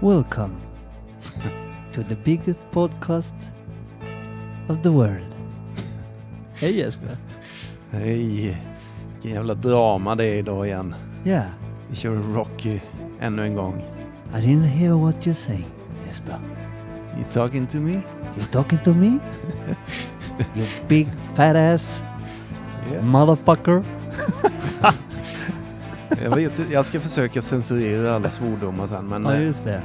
Welcome to the biggest podcast of the world. Hej Jesper. Hej! Vilken jävla drama det är idag igen. Yeah, Vi kör Rocky ännu en gång. I didn't hear what you say, Jesper. You talking to me? You talking to me? you big fat ass Yeah. motherfucker. Jag, vet, jag ska försöka censurera alla svordomar sen men Ja, eh, just det.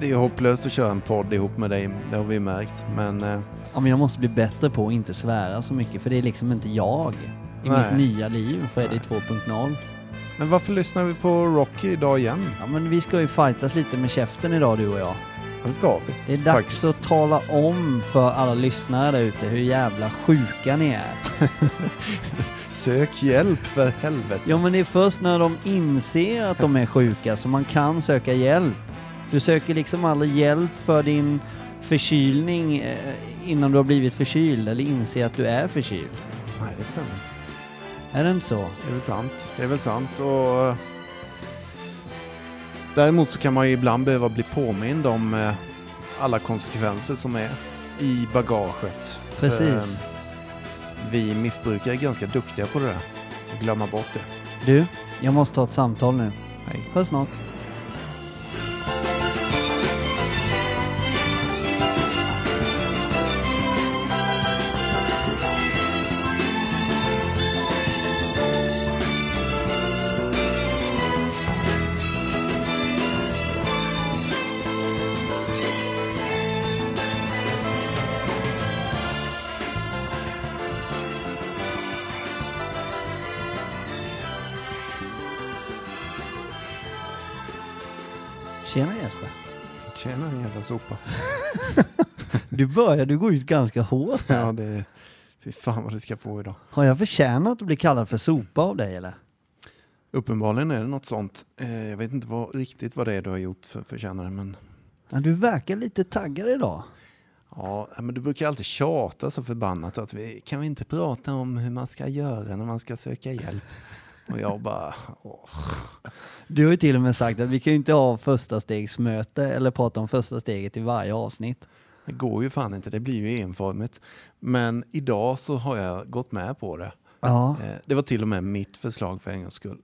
det är hopplöst att köra en podd ihop med dig. Det har vi märkt. Men eh, Ja, men jag måste bli bättre på att inte svära så mycket för det är liksom inte jag i Nej. mitt nya liv, Freddy Nej. 2.0. Men varför lyssnar vi på Rocky idag igen? Ja, men vi ska ju fightas lite med käften idag du och jag. Ja, det ska vi. Det är dags Faktiskt. att tala om för alla lyssnare där ute hur jävla sjuka ni är. Sök hjälp för helvete. Ja men det är först när de inser att de är sjuka som man kan söka hjälp. Du söker liksom aldrig hjälp för din förkylning eh, innan du har blivit förkyld eller inser att du är förkyld. Nej, det stämmer. Är det inte så? Det är väl sant. Det är väl sant. Och... eh, Däremot så kan man ju ibland behöva bli påmind om eh, alla konsekvenser som är i bagaget. Precis. Vi missbrukare är ganska duktiga på det där. Glömma bort det. Du, jag måste ta ett samtal nu. Hej. Hörs snart. Du börjar, du går ut ganska hårt här. Ja, det... Fy fan vad du ska få idag. Har jag förtjänat att bli kallad för sopa av dig eller? Uppenbarligen är det något sånt. Eh, jag vet inte vad, riktigt vad det är du har gjort för förtjänare men... Ja, du verkar lite taggad idag. Ja, men du brukar alltid tjata så förbannat att vi kan vi inte prata om hur man ska göra när man ska söka hjälp? Och jag bara, åh. Du har ju till och med sagt att vi kan ju inte ha första stegsmöte eller prata om första steget i varje avsnitt. Det går ju fan inte, det blir ju enformigt. Men idag så har jag gått med på det. Ja. Eh, Det var till och med mitt förslag för en gångs skull.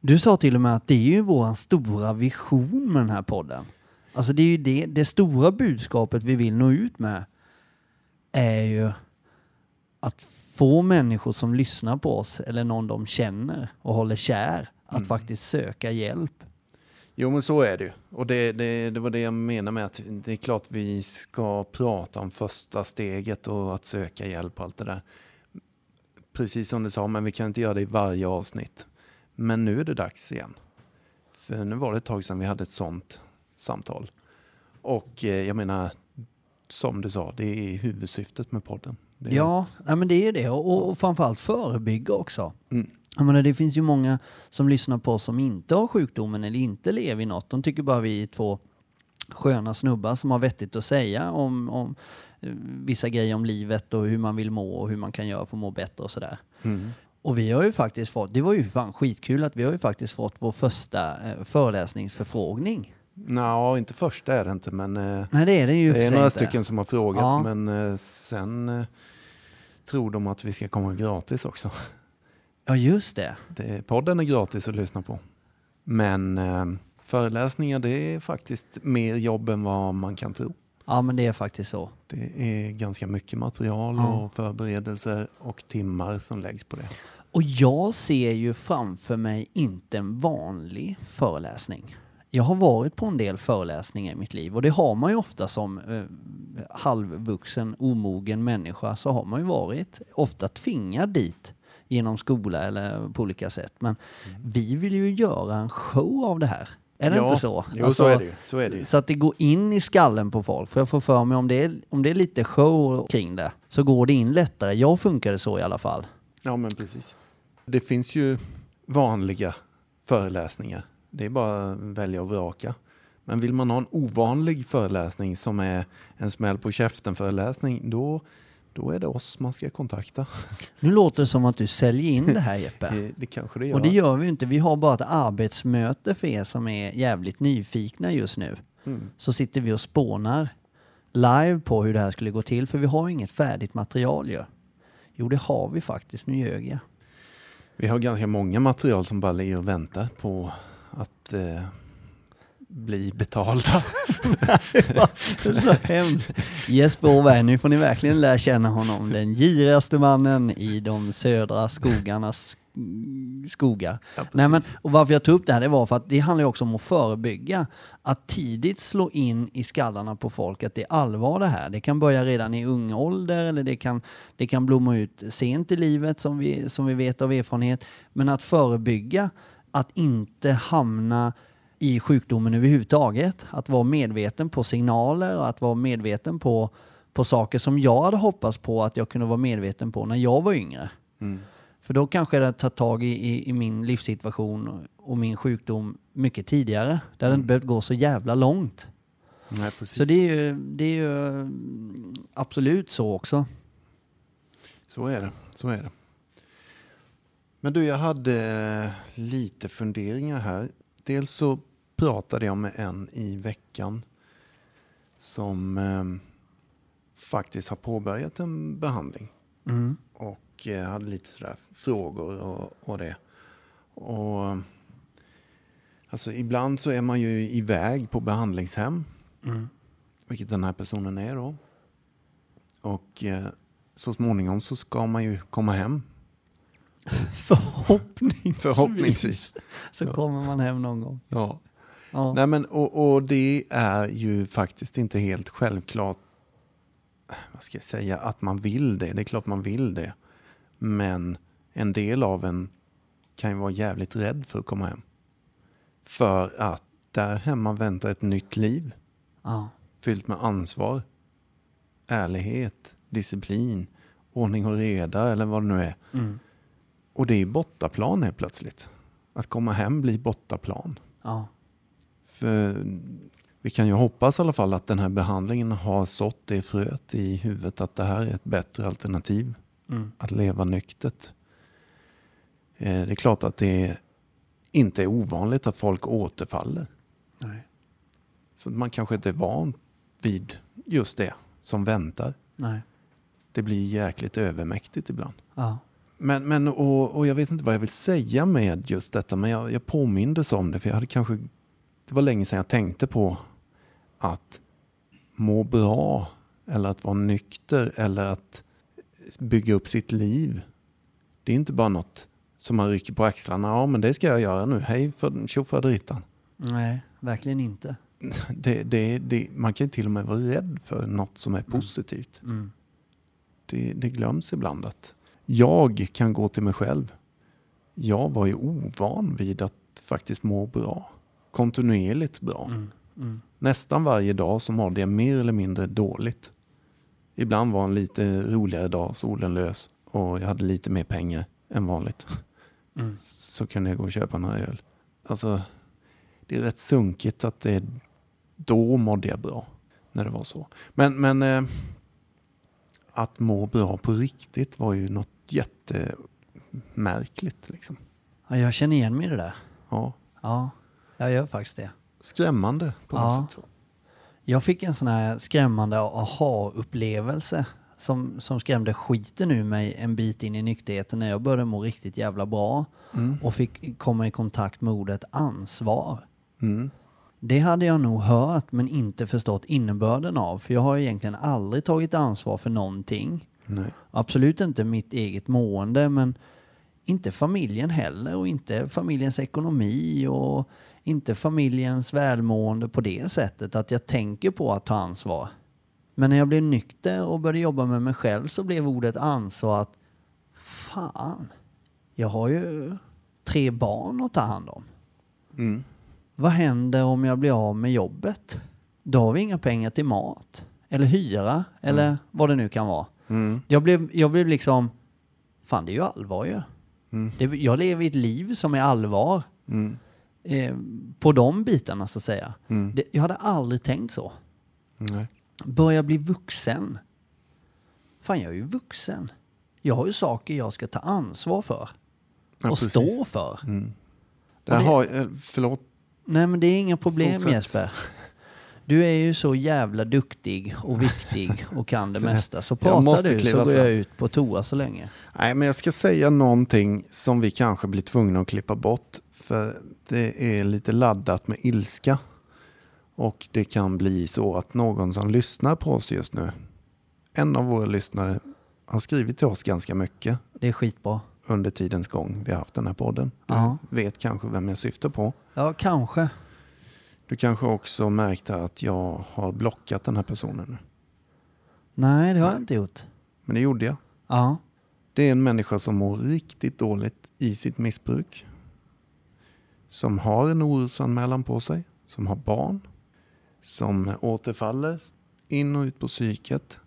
Du sa till och med att det är ju vår stora vision med den här podden. Alltså det är ju det, det stora budskapet vi vill nå ut med är ju att få människor som lyssnar på oss eller någon de känner och håller kär att faktiskt söka hjälp. Jo men så är det ju. Och det, det, det var det jag menade med att det är klart vi ska prata om första steget och att söka hjälp och allt det där. Precis som du sa, men vi kan inte göra det i varje avsnitt. Men nu är det dags igen. För nu var det ett tag sedan vi hade ett sånt samtal. Och eh, jag menar, som du sa, det är huvudsyftet med podden. Är Ja, att- nej, men det är det. Och, och framförallt förebygga också. Mm. Jag menar, det finns ju många som lyssnar på oss som inte har sjukdomen eller inte lever i något. De tycker bara vi är två sköna snubbar som har vettigt att säga om, om eh, vissa grejer om livet och hur man vill må och hur man kan göra för att må bättre och sådär. Mm. Och vi har ju faktiskt fått, det var ju fan skitkul att vi har ju faktiskt fått vår första eh, föreläsningsförfrågning. Nå, inte första är det inte, men eh, Nej det är det ju det är några inte. stycken som har frågat. Ja. Men eh, sen tror de att vi ska komma gratis också. Ja just det. Det, podden är gratis att lyssna på. Men eh, föreläsningar det är faktiskt mer jobb än vad man kan tro. Ja men det är faktiskt så. Det är ganska mycket material Ja. och förberedelser och timmar som läggs på det. Och jag ser ju framför mig inte en vanlig föreläsning. Jag har varit på en del föreläsningar i mitt liv och det har man ju ofta som eh, halvvuxen, omogen människa så har man ju varit ofta tvingad dit genom skola eller på olika sätt. Men vi vill ju göra en show av det här. Är det ja, inte så? Jo, Alltså, så är det. Så är det. Så att det går in i skallen på folk. För jag får för mig om det, är, om det är lite show kring det så går det in lättare. Jag funkade så i alla fall. Ja, men precis. Det finns ju vanliga föreläsningar. Det är bara att välja och vraka. Men vill man ha en ovanlig föreläsning som är en smäll på käften-föreläsning, då, då är det oss man ska kontakta. Nu låter det som att du säljer in det här Jeppe. Det, kanske det gör. Och det gör vi ju inte. Vi har bara ett arbetsmöte för er som är jävligt nyfikna just nu. Mm. så sitter vi och spånar live på hur det här skulle gå till. För vi har inget färdigt material ju. Jo, det har vi faktiskt. Nu ljög jag. Vi har ganska många material som bara ligger och väntar på att eh, bli betalda. Det är så hemskt. Jesper Åberg, nu får ni verkligen lära känna honom. Den girigaste mannen i de södra skogarnas skogar. Ja, Nej, men, och varför jag tog upp det här det var för att det handlar också om att förebygga. Att tidigt slå in i skallarna på folk att det är allvar det här. Det kan börja redan i ung ålder eller det kan, det kan blomma ut sent i livet som vi, som vi vet av erfarenhet. Men att förebygga att inte hamna i sjukdomen överhuvudtaget. Att vara medveten på signaler och att vara medveten på, på saker som jag hade hoppats på att jag kunde vara medveten på när jag var yngre. Mm. För då kanske jag hade tagit tag i, i, i min livssituation och min sjukdom mycket tidigare. Det hade inte behövt gå så jävla långt. Nej. Så det är ju, det är ju mm, absolut så också. Så är det. Så är det. Men du, jag hade eh, lite funderingar här. Dels så pratade jag med en i veckan som eh, faktiskt har påbörjat en behandling Mm. och eh, hade lite sådär frågor och, och det. Och alltså ibland så är man ju iväg på behandlingshem, Mm. vilket den här personen är då. Och eh, så småningom så ska man ju komma hem Förhoppningsvis. Förhoppningsvis. Så Ja. kommer man hem någon gång. Ja. Ja. Nej, men, och, och det är ju faktiskt inte helt självklart vad ska jag säga, att man vill det. Det är klart man vill det. Men en del av en kan ju vara jävligt rädd för att komma hem. För att där hemma väntar ett nytt liv Ja. fyllt med ansvar, ärlighet, disciplin, ordning och reda eller vad det nu är. Mm. Och det är bortaplan helt plötsligt. Att komma hem blir bortaplan. Ja. För vi kan ju hoppas i alla fall att den här behandlingen har sått det fröet i huvudet att det här är ett bättre alternativ Mm. att leva nyktert. Eh, Det är klart att det inte är ovanligt att folk återfaller. Nej. För man kanske inte är van vid just det som väntar. Nej. Det blir jäkligt övermäktigt ibland. Ja. Men, men och, och jag vet inte vad jag vill säga med just detta, men jag, jag påmindes om det, för jag hade kanske, det var länge sedan jag tänkte på att må bra, eller att vara nykter, eller att bygga upp sitt liv. Det är inte bara något som man rycker på axlarna, ja men det ska jag göra nu, hej för tjofaderittan. Nej, verkligen inte. Det, det, det, man kan till och med vara rädd för något som är positivt. Mm. Det, det glöms ibland att jag kan gå till mig själv. Jag var ju ovan vid att faktiskt må bra. Kontinuerligt bra. Mm. Mm. Nästan varje dag så mådde jag mer eller mindre dåligt. Ibland var en lite roligare dag, solen lös och jag hade lite mer pengar än vanligt. Mm. Så kunde jag gå och köpa några öl. Alltså, det är rätt sunkigt att det då mådde jag bra. När det var så. Men, men eh, att må bra på riktigt var ju något jättemärkligt. Liksom. Ja, jag känner igen mig i det där. Ja, Ja, jag gör faktiskt det. skrämmande på något Ja. sätt. Jag fick en sån här skrämmande aha-upplevelse som, som skrämde skiten ur mig en bit in i nykterheten när jag började må riktigt jävla bra Mm. och fick komma i kontakt med ordet ansvar. Mm. Det hade jag nog hört men inte förstått innebörden av för jag har egentligen aldrig tagit ansvar för någonting. Nej. Absolut inte mitt eget mående men inte familjen heller och inte familjens ekonomi och inte familjens välmående på det sättet att jag tänker på att ta ansvar. Men när jag blev nykter och började jobba med mig själv så blev ordet ansvar att fan, jag har ju tre barn att ta hand om. Mm. Vad händer om jag blir av med jobbet? Då har vi inga pengar till mat eller hyra eller vad det nu kan vara. Mm. Jag blev, jag blev liksom, fan det är ju allvar ju. Mm. Det, jag lever ett liv som är allvar. Mm. Eh, på de bitarna så att säga. Mm. Det, jag hade aldrig tänkt så. Nej. Börja bli vuxen. Fan jag är ju vuxen. Jag har ju saker jag ska ta ansvar för. Ja, och precis. stå för. Mm. Där det- har, eh, förlåt, Nej men det är inga problem Fortsätt. Jesper. Du är ju så jävla duktig och viktig och kan det mesta. Så Jag pratar måste du så går jag ut på toa så länge. Nej, men jag ska säga någonting som vi kanske blir tvungna att klippa bort. För det är lite laddat med ilska. Och det kan bli så att någon som lyssnar på oss just nu, en av våra lyssnare, har skrivit till oss ganska mycket Det är skitbra. Under tidens gång vi har haft den här podden. Ja. Du vet kanske vem jag syftar på. Ja, kanske. Du kanske också märkte att jag har blockat den här personen nu. Nej, det har jag inte gjort. Men det gjorde jag. Ja. Det är en människa som mår riktigt dåligt i sitt missbruk. Som har en orosanmälan på sig. Som har barn. Som återfaller in och ut på psyket.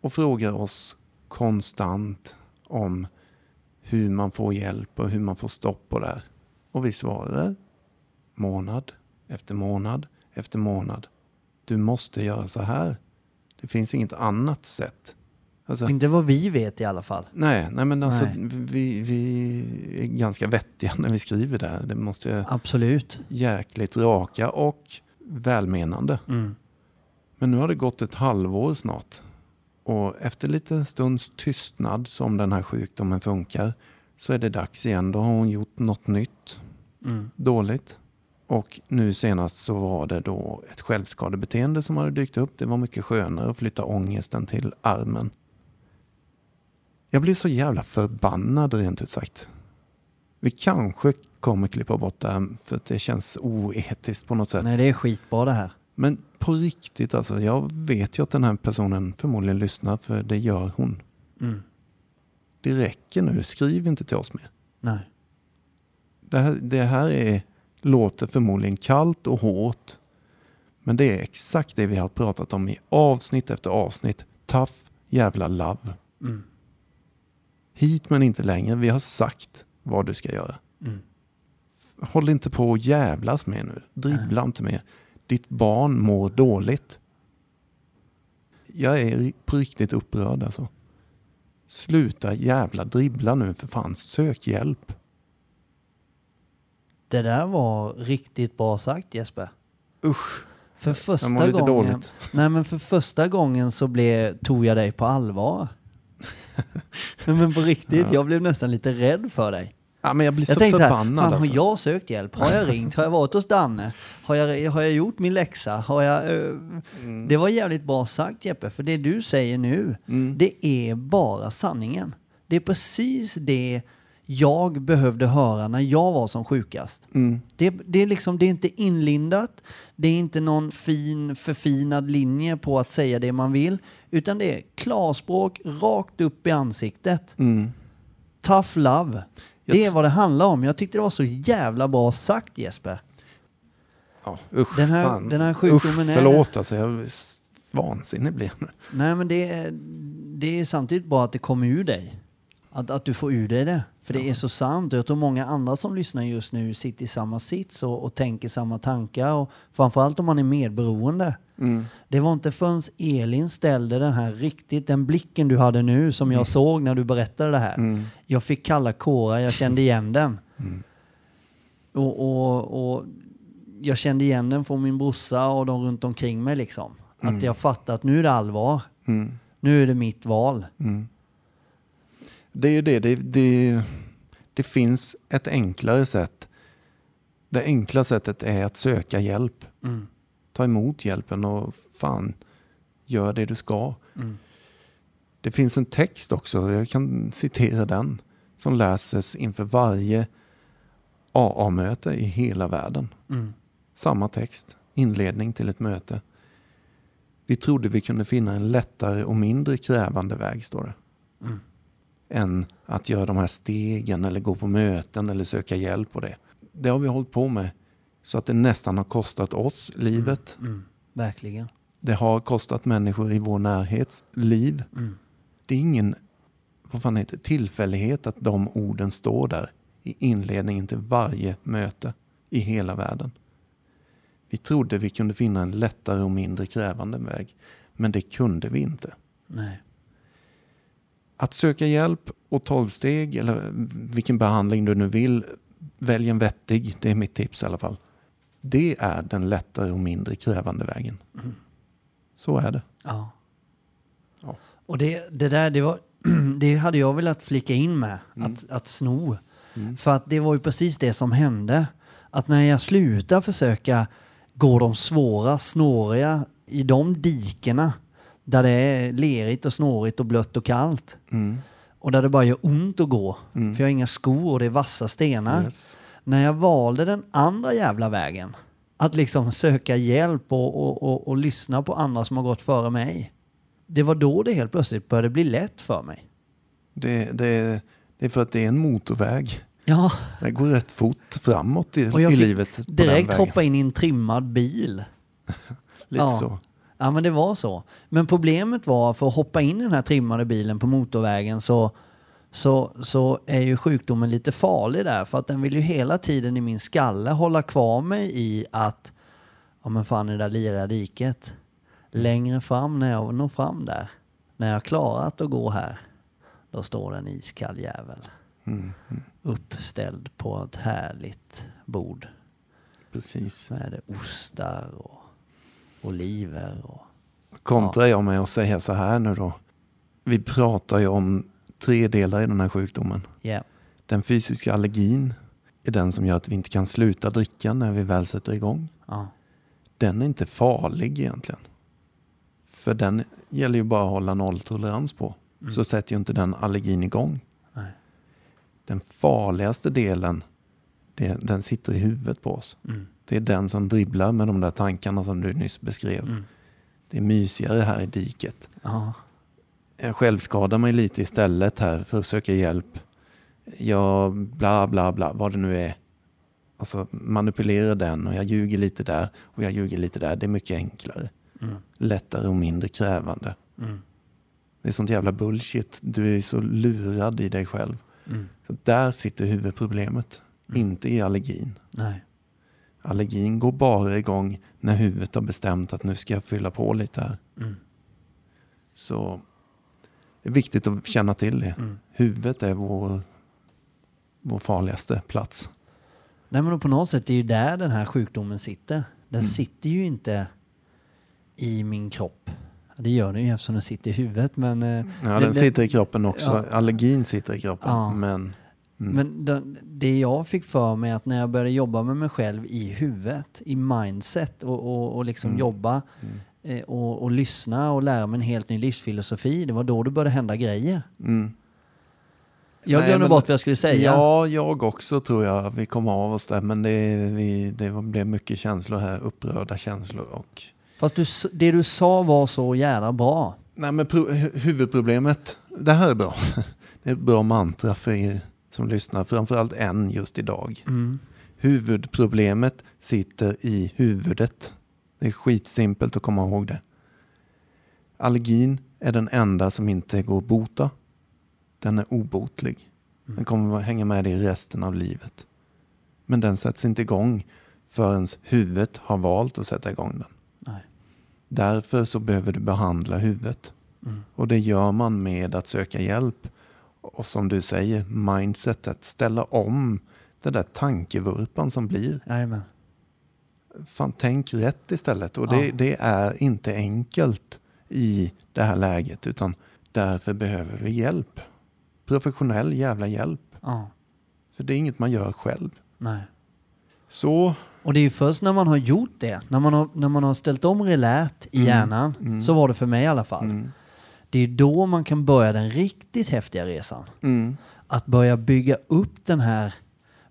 Och frågar oss konstant om hur man får hjälp och hur man får stopp på det här. Och vi svarar månad efter månad efter månad. Du måste göra så här. Det finns inget annat sätt. Alltså, Inte vad vi vet i alla fall. Nej, nej men alltså Nej. Vi, vi är ganska vettiga när vi skriver det här. Det måste Absolut. jäkligt raka och välmenande. Mm. Men nu har det gått ett halvår snart. Och efter lite stunds tystnad som den här sjukdomen funkar så är det dags igen. Då har hon gjort något nytt Mm. dåligt. Och nu senast så var det då ett självskadebeteende som hade dykt upp. Det var mycket skönare att flytta ångesten till armen. Jag blir så jävla förbannad rent ut sagt. Vi kanske kommer klippa bort det här för att det känns oetiskt på något sätt. Nej, det är skitbra det här. Men på riktigt alltså, jag vet ju att den här personen förmodligen lyssnar för det gör hon. Mm. Det räcker nu, skriv inte till oss mer. Nej. Det här, det här är, låter förmodligen kallt och hårt. Men det är exakt det vi har pratat om i avsnitt efter avsnitt. Tough jävla love. Mm. Hit men inte längre. Vi har sagt vad du ska göra. Mm. Håll inte på och jävlas med nu. Dribbla inte mer. Ditt barn mår dåligt. Jag är på riktigt upprörd alltså. Sluta jävla dribbla nu för fan. Sök hjälp. Det där var riktigt bra sagt Jesper. Usch, För jag första mår lite gången, dåligt. Nej men för första gången så blev, tog jag dig på allvar. Men på riktigt, jag blev nästan lite rädd för dig. Ja, men jag blir Jag så tänkte så här, förbannad fan, alltså. har jag sökt hjälp? Har jag ringt? Har jag varit hos Danne? Har jag, har jag gjort min läxa? Har jag, eh, Mm. Det var jävligt bra sagt Jeppe, för det du säger nu, Mm. det är bara sanningen. Det är precis det jag behövde höra när jag var som sjukast. Mm. Det, det, är liksom, det är inte inlindat, det är inte någon fin förfinad linje på att säga det man vill, utan det är klarspråk rakt upp i ansiktet. Mm. Tough love. Det är vad det handlar om. Jag tyckte det var så jävla bra sagt Jesper. Ja, usch, Den här- fan. den här sjukdomen usch, är- Förlåt alltså, jag vansinnig blir jag nu. Nej men det är, det är samtidigt bra att det kommer ur dig. Att, att du får ur dig det. För det är så sant. Jag tror många andra som lyssnar just nu sitter i samma sits och, och tänker samma tankar. Och framförallt om man är medberoende. Mm. Det var inte förrän Elin ställde den här riktigt, den blicken du hade nu som jag såg när du berättade det här. Mm. Jag fick kalla kårar, jag kände igen den. Och, och, och jag kände igen den från min brorsa och de runt omkring mig liksom. Att jag fattade att nu är det allvar. Mm. Nu är det mitt val. Det är ju det, det, det, det finns ett enklare sätt. Det enkla sättet är att söka hjälp. Mm. Ta emot hjälpen och fan, gör det du ska. Mm. Det finns en text också, jag kan citera den, som läses inför varje AA-möte i hela världen. Mm. Samma text, inledning till ett möte. Vi trodde vi kunde finna en lättare och mindre krävande väg, står det. Mm. Än att göra de här stegen eller gå på möten eller söka hjälp och det. Det har vi hållit på med så att det nästan har kostat oss livet. Mm. Verkligen. Det har kostat människor i vår närhets liv. Mm. Det är ingen vad fan heter, tillfällighet att de orden står där i inledningen till varje möte i hela världen. Vi trodde vi kunde finna en lättare och mindre krävande väg, men det kunde vi inte. Nej. Att söka hjälp och tolvsteg eller vilken behandling du nu vill, välj en vettig. Det är mitt tips i alla fall. Det är den lättare och mindre krävande vägen. Så är det. Ja. Ja. Och det, det där, det, var, det hade jag velat flika in med, att, att sno. För att det var ju precis det som hände. Att när jag slutade försöka gå de svåra, snåriga, i de dikena där det är lerigt och snårigt och blött och kallt. Mm. Och där det bara gör ont att gå. För jag har inga skor och det är vassa stenar. Yes. När jag valde den andra jävla vägen, att liksom söka hjälp och, och, och, och lyssna på andra som har gått före mig. Det var då det helt plötsligt började bli lätt för mig. Det, det, det är för att det är en motorväg. Ja, Det går rätt fort framåt i, och jag i livet. direkt hoppa in i en trimmad bil. Lite Ja. så. Ja, men det var så. Men problemet var för att hoppa in i den här trimmade bilen på motorvägen så, så, så är ju sjukdomen lite farlig där. För att den vill ju hela tiden i min skalle hålla kvar mig i att, ja men fan det där liriga diket. Längre fram när jag når fram där, när jag har klarat att gå här, då står en iskall jävel. Mm, mm, Uppställd på ett härligt bord. precis. Med ostar och oliver och... Kontrar jag med att säga så här nu då. Vi pratar ju om tre delar i den här sjukdomen. Ja. Den fysiska allergin är den som gör att vi inte kan sluta dricka när vi väl sätter igång. Ja. Den är inte farlig egentligen. För den gäller ju bara att hålla nolltolerans på. Så sätter ju inte den allergin igång. Nej. Den farligaste delen, det, den sitter i huvudet på oss. Mm. Det är den som dribblar med de där tankarna som du nyss beskrev. Mm. Det är mysigare här i diket. Ja. Jag självskadar mig lite istället här för att söka hjälp. Jag bla bla bla, vad det nu är. Alltså manipulerar den och jag ljuger lite där och jag ljuger lite där. Det är mycket enklare. Mm. Lättare och mindre krävande. Mm. Det är sånt jävla bullshit. Du är så lurad i dig själv. Mm. Så där sitter huvudproblemet. Inte i allergin. Nej. Allergin går bara igång när huvudet har bestämt att nu ska jag fylla på lite här. Mm. Så det är viktigt att känna till det. Mm. Huvudet är vår, vår farligaste plats. Nej men på något sätt det är ju där den här sjukdomen sitter. Den Mm. sitter ju inte i min kropp. Det gör den ju eftersom den sitter i huvudet men... eh, Ja, det- den det- sitter i kroppen också. Ja. Allergin sitter i kroppen. Ja. Men Mm. Men det, det jag fick för mig att när jag började jobba med mig själv i huvudet, i mindset och, och, och liksom Mm. jobba eh, och, och lyssna och lära mig en helt ny livsfilosofi, det var då det började hända grejer. mm. Jag Nej, glömde men- bort vad jag skulle säga. Ja, jag också tror jag. Vi kom av oss där. Men det, vi, det blev mycket känslor här. Upprörda känslor. Och... Fast du, det du sa var så jävla bra. Nej, men pro- hu- huvudproblemet. Det här är bra. Det är ett bra mantra för er som lyssnar. Framförallt en just idag. Mm. Huvudproblemet sitter i huvudet. Det är skitsimpelt att komma ihåg det. Allergin är den enda som inte går att bota. Den är obotlig. Den kommer att hänga med dig resten av livet. Men den sätts inte igång förrän huvudet har valt att sätta igång den. Nej. Därför så behöver du behandla huvudet. Mm. Och det gör man med att söka hjälp. Och som du säger, mindsetet. Ställa om den där tankevurpan som blir. Jajamän. Fan, tänk rätt istället. Och det, Ja. det är inte enkelt i det här läget. Utan därför behöver vi hjälp. Professionell jävla hjälp. Ja. För det är inget man gör själv. Nej. Så, Och det är ju först när man har gjort det, när man har, när man har ställt om relät i Mm. hjärnan, Mm. så var det för mig i alla fall. mm, Det är då man kan börja den riktigt häftiga resan. mm, Att börja bygga upp den här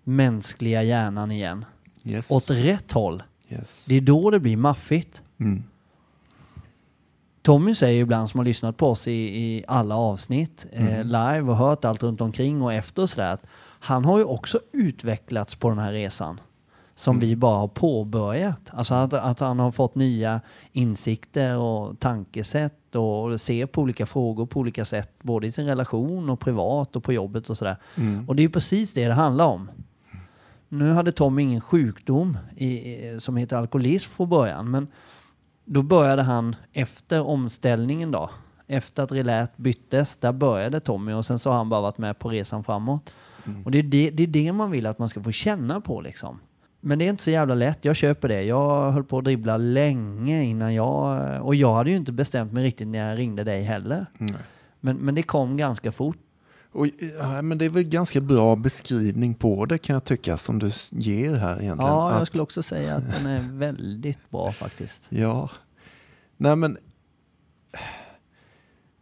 mänskliga hjärnan igen. yes, Åt rätt håll. yes. Det är då det blir maffigt. Mm, Tommy säger ibland, som har lyssnat på oss i, i alla avsnitt, eh, Mm. live och hört allt runt omkring och efter och sådär, att han har ju också utvecklats på den här resan. Som Mm. vi bara har påbörjat. Alltså att, att han har fått nya insikter och tankesätt och ser på olika frågor på olika sätt. Både i sin relation och privat och på jobbet och sådär. mm, Och det är precis det det handlar om. Nu hade Tom ingen sjukdom i, som heter alkoholism från början. Men då började han efter omställningen då. Efter att relät byttes, där började Tommy och sen så har han bara varit med på resan framåt. Mm. Och det är det, det är det man vill att man ska få känna på liksom. Men det är inte så jävla lätt, jag köper det. Jag höll på att dribbla länge innan jag... Och jag hade ju inte bestämt mig riktigt när jag ringde dig heller. Nej. Men, men det kom ganska fort. Och, ja, men det är väl ganska bra beskrivning på det kan jag tycka som du ger här egentligen. Ja, jag Att- skulle också säga att den är väldigt bra faktiskt. Ja. Nej men.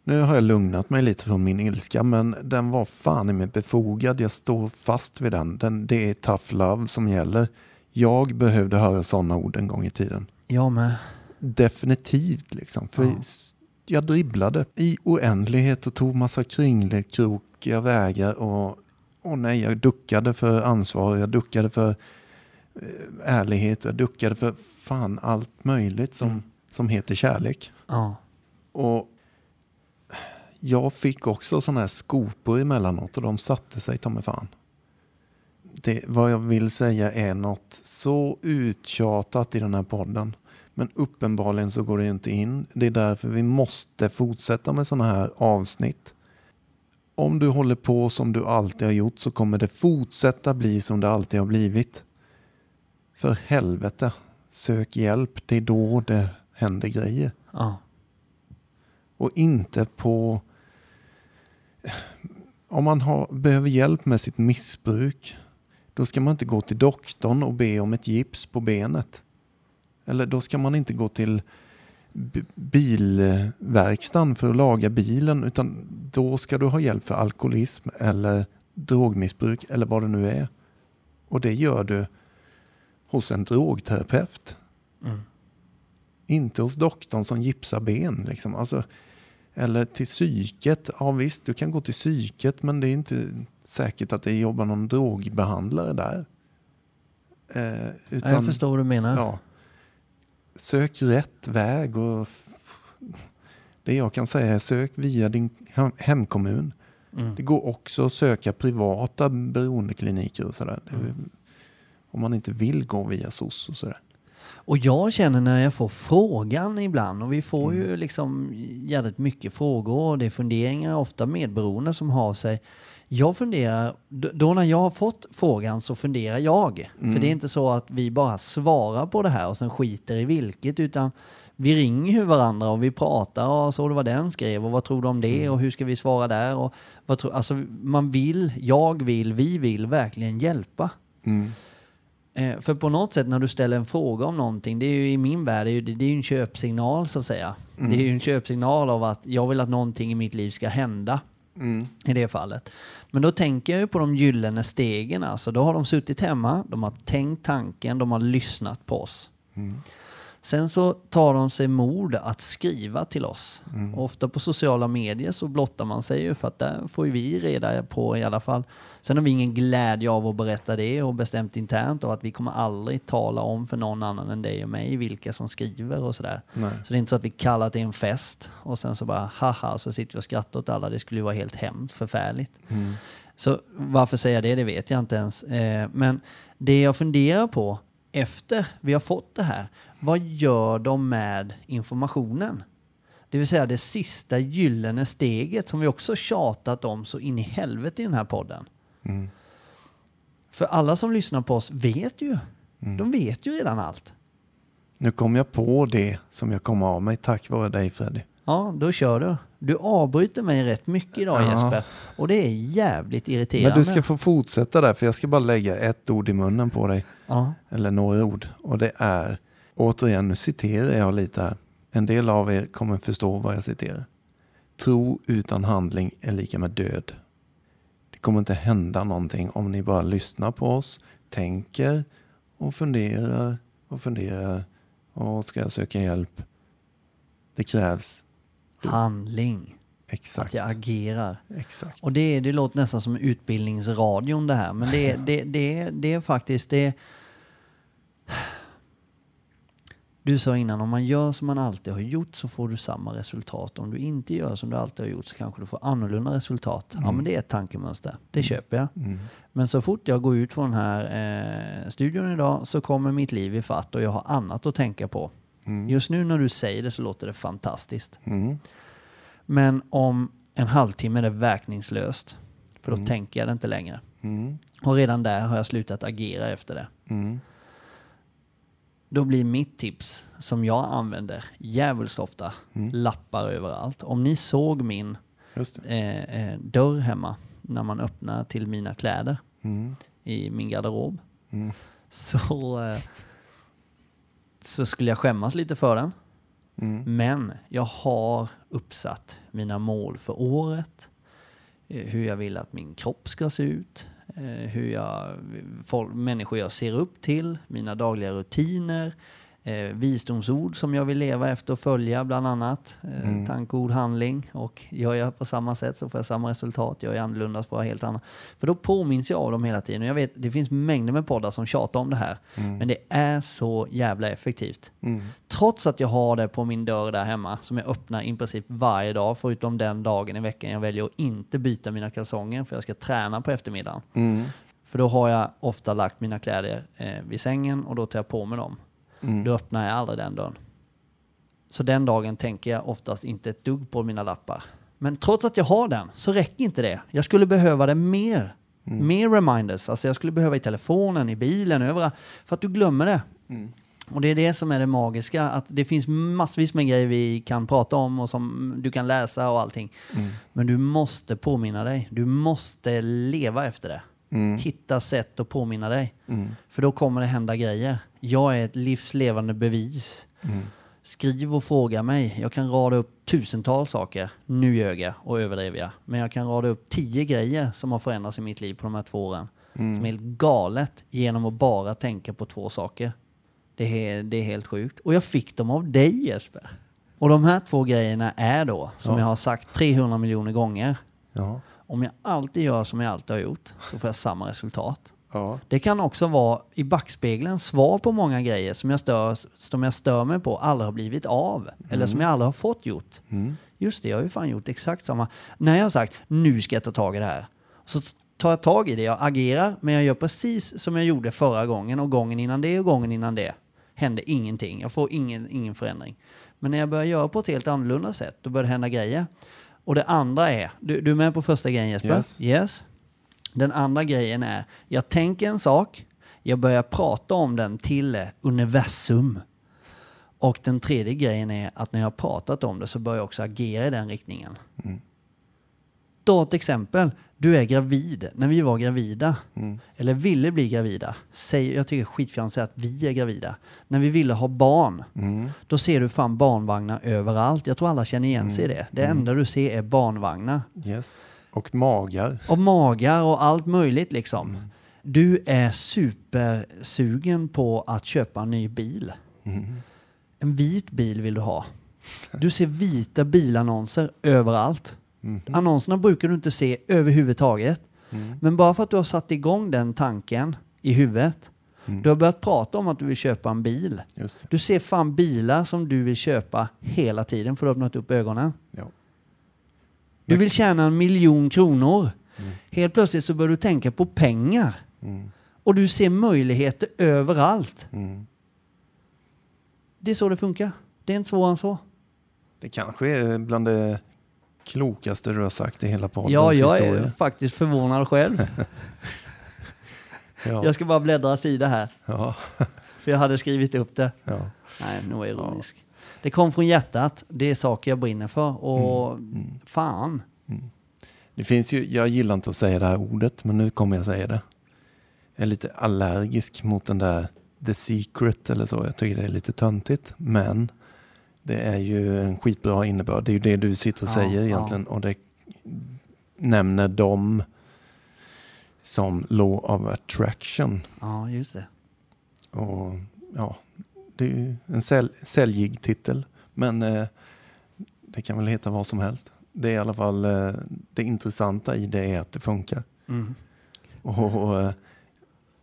Nu har jag lugnat mig lite från min ilska men den var fan i mig befogad. Jag står fast vid den. den. Det är tough love som gäller. Jag behövde höra sådana ord en gång i tiden. Jag med. Definitivt liksom. För Ja. jag dribblade i oändlighet och tog massa kringelkrokiga vägar och, och nej, jag duckade för ansvar, jag duckade för eh, ärlighet, jag duckade för fan allt möjligt som, Mm. som heter kärlek. Ja. Och jag fick också sådana här skopor emellanåt och de satte sig ta mig fan. Det, vad jag vill säga är något så uttjatat i den här podden. Men uppenbarligen så går det inte in. Det är därför vi måste fortsätta med sådana här avsnitt. Om du håller på som du alltid har gjort så kommer det fortsätta bli som det alltid har blivit. För helvete, sök hjälp. Det är då det händer grejer. ja. Och inte på... Om man har, behöver hjälp med sitt missbruk, då ska man inte gå till doktorn och be om ett gips på benet. Eller då ska man inte gå till bilverkstan för att laga bilen, utan då ska du ha hjälp för alkoholism eller drogmissbruk eller vad det nu är. Och det gör du hos en drogterapeut. Mm. Inte hos doktorn som gipsar ben. Liksom. Alltså, eller till psyket. Ja visst, du kan gå till psyket men det är inte säkert att det jobbar någon drogbehandlare där. Eh, utan, jag förstår vad du menar. Ja, sök rätt väg. Och det jag kan säga är sök via din hem- hemkommun. Mm. Det går också att söka privata beroendekliniker och sådär. Mm. Om man inte vill gå via SOS och sådär. Och jag känner när jag får frågan ibland, och vi får Mm. ju liksom jävligt mycket frågor och det är funderingar, ofta medberoende som har sig. Jag funderar, då när jag har fått frågan så funderar jag. Mm. För det är inte så att vi bara svarar på det här och sen skiter i vilket, utan vi ringer ju varandra och vi pratar och så det vad den skrev och vad tror du om det Mm. och hur ska vi svara där och vad tror, alltså man vill, jag vill, vi vill verkligen hjälpa. Mm. Eh, för på något sätt när du ställer en fråga om någonting, det är ju i min värld, det är ju, det är ju en köpsignal så att säga. Mm. Det är ju en köpsignal av att jag vill att någonting i mitt liv ska hända Mm. i det fallet. Men då tänker jag ju på de gyllene stegen. Alltså, då har de suttit hemma, de har tänkt tanken, de har lyssnat på oss. Mm. Sen så tar de sig mod att skriva till oss. Mm. Ofta på sociala medier så blottar man sig ju för att där får vi reda på i alla fall. Sen har vi ingen glädje av att berätta det och bestämt internt av att vi kommer aldrig tala om för någon annan än dig och mig vilka som skriver och sådär. Nej. Så det är inte så att vi kallar till en fest och sen så bara haha så sitter vi och skrattar åt alla. Det skulle ju vara helt hemskt, förfärligt. Mm. Så varför säga det, det vet jag inte ens. Eh, men det jag funderar på efter vi har fått det här, vad gör de med informationen? Det vill säga det sista gyllene steget som vi också tjatat om så in i helvete i den här podden. Mm. För alla som lyssnar på oss vet ju. De vet ju redan allt. Nu kom jag på det som jag kom av mig tack vare dig Freddy. Ja, då kör du. Du avbryter mig rätt mycket idag Ja. Jesper. Och det är jävligt irriterande. Men du ska få fortsätta där för jag ska bara lägga ett ord i munnen på dig. Ja. Eller några ord. Och det är, återigen nu citerar jag lite här. En del av er kommer förstå vad jag citerar. Tro utan handling är lika med död. Det kommer inte hända någonting om ni bara lyssnar på oss, tänker och funderar och funderar. Och ska söka hjälp? Det krävs Handling. Att exakt. jag agerar. exakt. Och det, det låter nästan som utbildningsradion det här. Men det, det, det, det är faktiskt det. Du sa innan, om man gör som man alltid har gjort så får du samma resultat. Om du inte gör som du alltid har gjort så kanske du får annorlunda resultat. Ja, men det är ett tankemönster. Det köper jag. Mm. Men så fort jag går ut från den här eh, studion idag så kommer mitt liv i fatt och jag har annat att tänka på. Mm. Just nu när du säger det så låter det fantastiskt. Mm. Men om en halvtimme är det verkningslöst. För då tänker jag det inte längre. Mm. Och redan där har jag slutat agera efter det. Mm. Då blir mitt tips, som jag använder jävligt ofta, lappar överallt. Om ni såg min eh, eh, dörr hemma när man öppnar till mina kläder Mm. i min garderob Mm. så, eh, så skulle jag skämmas lite för den. Mm. Men jag har uppsatt mina mål för året. eh, Hur jag vill att min kropp ska se ut. eh, Hur jag, folk, människor jag ser upp till. Mina dagliga rutiner. Eh, visdomsord som jag vill leva efter och följa bland annat. Eh, Mm. Tanke, ord, handling. Och gör jag på samma sätt så får jag samma resultat. Gör jag annorlunda så får jag helt annat. För då påminns jag av dem hela tiden. Jag vet, det finns mängder med poddar som tjatar om det här. Men det är så jävla effektivt. Mm. Trots att jag har det på min dörr där hemma som jag öppnar i princip varje dag förutom den dagen i veckan jag väljer att inte byta mina kalsonger för jag ska träna på eftermiddagen. Mm. För då har jag ofta lagt mina kläder eh, vid sängen och då tar jag på mig dem. Mm. Då öppnar jag aldrig den dörren. Så den dagen tänker jag oftast inte ett dugg på mina lappar. Men trots att jag har den så räcker inte det. Jag skulle behöva det mer. Mer reminders. Alltså jag skulle behöva i telefonen, i bilen, överallt. För att du glömmer det. Och det är det som är det magiska. Att det finns massvis med grejer vi kan prata om och som du kan läsa och allting. Men du måste påminna dig. Du måste leva efter det. Hitta sätt att påminna dig. För då kommer det hända grejer. Jag är ett livslevande bevis. Skriv och fråga mig. Jag kan rada upp tusentals saker. Nu ljög jag och överdrev jag. Men jag kan rada upp tio grejer som har förändrats i mitt liv på de här två åren. Som är helt galet genom att bara tänka på två saker. Det är, det är helt sjukt. Och jag fick dem av dig Jesper. Och de här två grejerna är då, som Ja. jag har sagt 300 miljoner gånger. Ja. Om jag alltid gör som jag alltid har gjort så får jag samma resultat. Ja. Det kan också vara i backspegeln svar på många grejer som jag stör, som jag stör mig på aldrig har blivit av. Eller som jag aldrig har fått gjort. Mm. Just det, jag har ju fan gjort exakt samma. När jag har sagt nu ska jag ta tag i det här. Så tar jag tag i det, jag agerar, men jag gör precis som jag gjorde förra gången och gången innan det och gången innan det. Hände ingenting, jag får ingen, ingen förändring. Men när jag börjar göra på ett helt annorlunda sätt, då börjar det hända grejer. Och det andra är, du, du är med på första grejen Jesper? Yes. yes. Den andra grejen är, jag tänker en sak, jag börjar prata om den till universum. Och den tredje grejen är att när jag har pratat om det så börjar jag också agera i den riktningen. Ta ett exempel. Du är gravid. När vi var gravida, eller ville bli gravida, säg, jag tycker skitfjant att säga att vi är gravida. När vi ville ha barn, Mm. då ser du fan barnvagnar överallt. Jag tror alla känner igen sig i det. Det enda du ser är barnvagnar. Yes. Och magar. Och magar och allt möjligt liksom. Du är supersugen på att köpa en ny bil. En vit bil vill du ha. Du ser vita bilannonser överallt. Annonserna brukar du inte se överhuvudtaget. Men bara för att du har satt igång den tanken i huvudet. Du har börjat prata om att du vill köpa en bil. Du ser fan bilar som du vill köpa hela tiden för du har öppnat upp ögonen. Ja. Du vill tjäna en miljon kronor. Helt plötsligt så börjar du tänka på pengar. Mm. Och du ser möjligheter överallt. Mm. Det är så det funkar. Det är inte svårare än så. Det kanske är bland det klokaste du har sagt i hela poddens Ja, jag är historia. faktiskt förvånad själv. Ja. Jag ska bara bläddra sida här. Ja. För jag hade skrivit upp det. Ja. Nej, nu är ironisk. Det kom från hjärtat. Det är saker jag brinner för. Och Mm. fan. Det finns ju, jag gillar inte att säga det här ordet, men nu kommer jag säga det. Jag är lite allergisk mot den där the secret eller så. Jag tycker det är lite töntigt, men det är ju en skitbra innebörd. Det är ju det du sitter och Ja, säger ja. egentligen. Och det nämner dem som law of attraction. Ja, just det. Och ja, det är ju en sälj, säljig titel. Men eh, det kan väl heta vad som helst. Det är i alla fall eh, det intressanta i det är att det funkar. Mm. Och eh,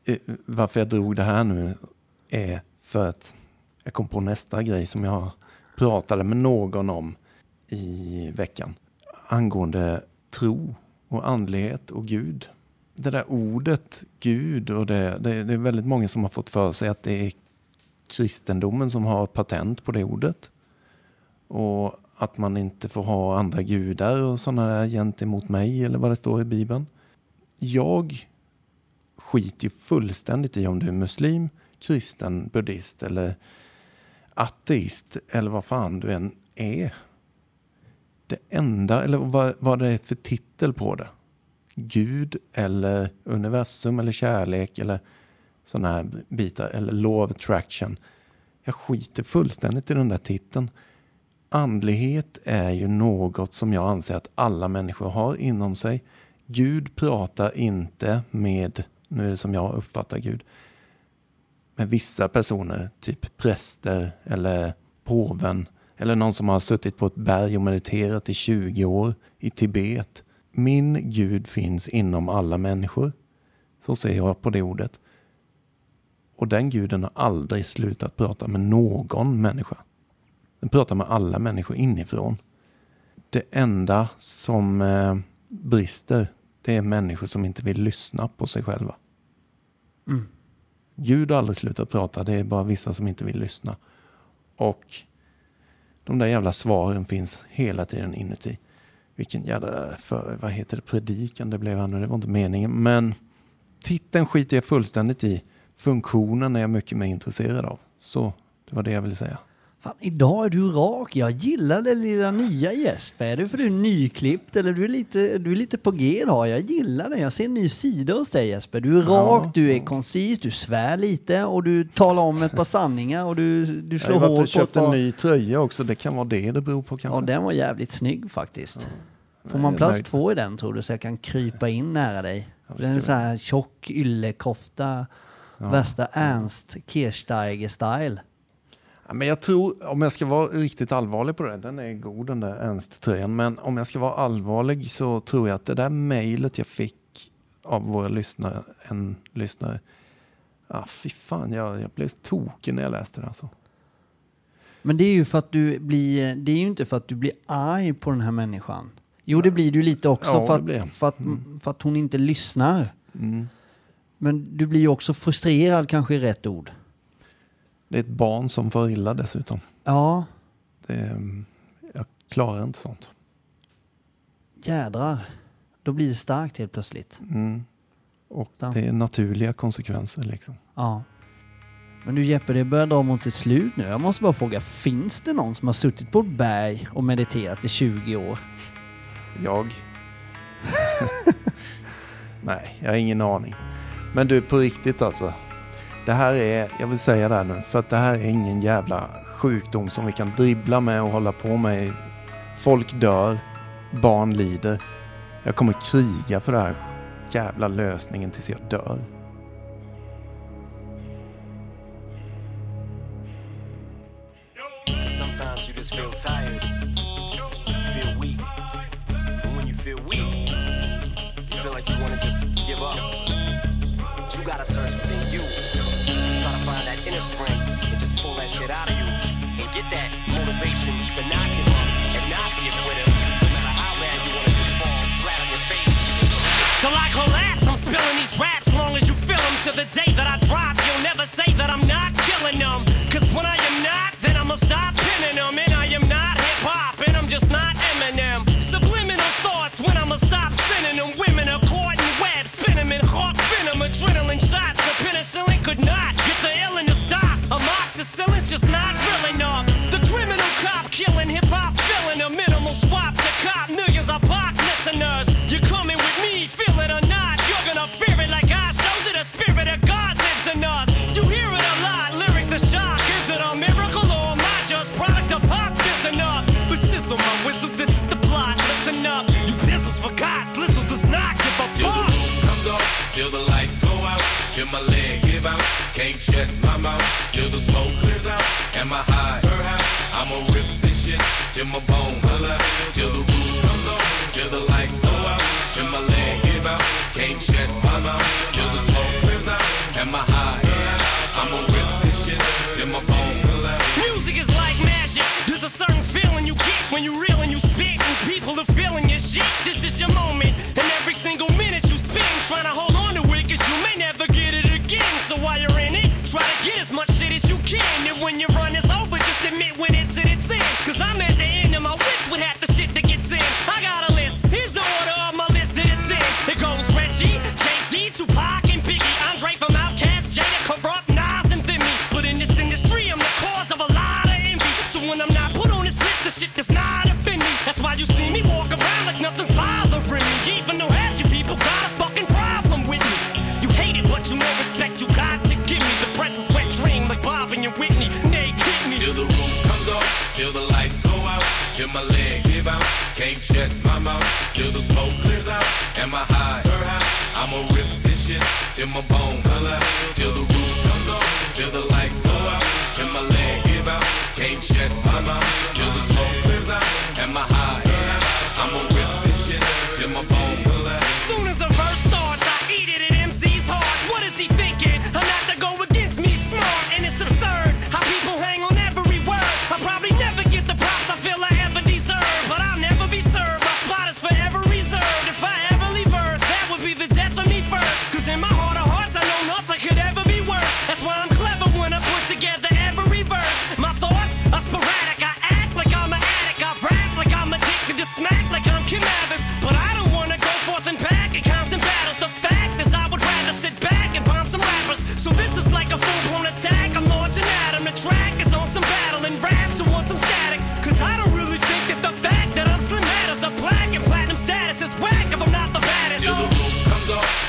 eh, varför jag drog det här nu är för att jag kom på nästa grej som jag pratade med någon om i veckan. Angående tro och andlighet och Gud. Det där ordet Gud och det, det, det är väldigt många som har fått för sig att det är kristendomen som har patent på det ordet. Och att man inte får ha andra gudar och sådana där gentemot mig eller vad det står i Bibeln. Jag skiter ju fullständigt i om du är muslim, kristen, buddhist eller ateist eller vad fan du än är. Det enda, eller vad, vad det är för titel på det. Gud eller universum eller kärlek eller sådana här bitar. Eller law of attraction. Jag skiter fullständigt i den där titeln. Andlighet är ju något som jag anser att alla människor har inom sig. Gud pratar inte med, nu är det som jag uppfattar Gud, med vissa personer, typ präster eller påven eller någon som har suttit på ett berg och mediterat i 20 år i Tibet. Min Gud finns inom alla människor. Så ser jag på det ordet. Och den guden har aldrig slutat prata med någon människa. Den pratar med alla människor inifrån. Det enda som eh, brister, det är människor som inte vill lyssna på sig själva. Mm. Gud har aldrig slutat prata, det är bara vissa som inte vill lyssna. Och de där jävla svaren finns hela tiden inuti. Vilken jävla, för, vad heter det, predikan det blev här nu, det var inte meningen. Men titeln skiter jag fullständigt i. Funktionen är jag mycket mer intresserad av. Så, det var det jag ville säga. Fan, idag är du rak. Jag gillar det lilla nya Jesper. Är det för du är nyklippt eller du är lite, du är lite på G idag? Jag gillar det. Jag ser en ny sida hos dig Jesper. Du är rak, Ja. du är koncis, du svär lite och du talar om ett par sanningar och du, du Jag slår hål på ett köpt en ny tröja också. Det kan vara det det beror på kanske. Ja, den var jävligt snygg faktiskt. Får Nej, man jag plats två i den tror du så jag kan krypa in nära dig? Ja, Den är så här tjock yllekofta, Ja. värsta Ernst Kirchsteiger-style. Men jag tror, om jag ska vara riktigt allvarlig på det, den är god den där Ernst-tröjan, men om jag ska vara allvarlig så tror jag att det där mejlet jag fick av våra lyssnare, en lyssnare, ah, fy fan, jag, jag blev tokig när jag läste det alltså. Men det är ju för att du blir, det är ju inte för att du blir arg på den här människan. Jo, det blir du lite också Ja, för, att, för, att, för att hon inte lyssnar. Mm. Men du blir ju också frustrerad kanske är rätt ord. Det är ett barn som får illa dessutom. Ja, Det, är- jag klarar inte sånt. jädrar. Då blir det starkt helt plötsligt. Mm. Och det är naturliga konsekvenser liksom. Ja. Men du Jeppe, det börjar dra mot sitt slut nu. Jag måste bara fråga, finns det någon som har suttit på ett berg och mediterat i 20 år? Jag? Nej, jag har ingen aning. Men du, på riktigt alltså. Det här är, jag vill säga det här nu, för att det här är ingen jävla sjukdom som vi kan dribbla med och hålla på med. Folk dör, barn lider. Jag kommer kriga för den här jävla lösningen tills jag dör. Sometimes you just feel tired, feel weak. And when you feel weak, you feel like you want to just give up. But you gotta search within shit out of you. And get that motivation to not give up and not be a quitter. No matter how bad you wanna just fall flat on your face. Till I collapse, I'm spilling these raps long as you feel them. To the day that I drop, you'll never say that I'm not killing them. Cause when I am not, then I'ma stop pinning them. And I am not hip hop, and I'm just not till my leg give out. Can't shut my mouth, till the smoke clears out. Am I high? I'ma rip this shit till my bones holla. Till the roof comes off, till the lights go out, till my leg give out. Can't shut my mouth, my leg give out. Can't shut my mouth till the smoke clears out. And my high? Her high. I'ma rip this shit till my bone.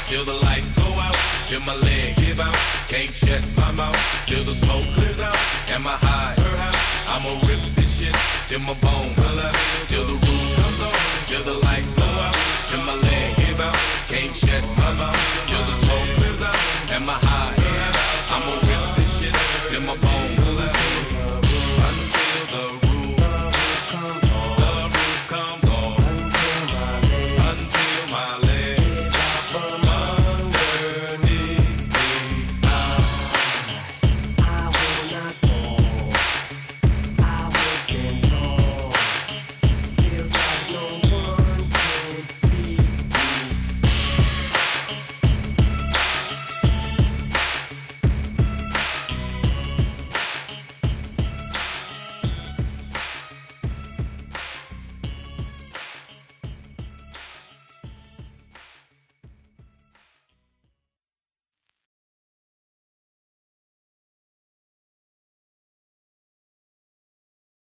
till the lights go out, till my leg give out, can't shut my mouth, till the smoke clears out, and my high? I'ma rip this shit till my bone color, till the roof comes on, till the lights go out, till my leg give out, can't shut my mouth, till the smoke clears out, and my high?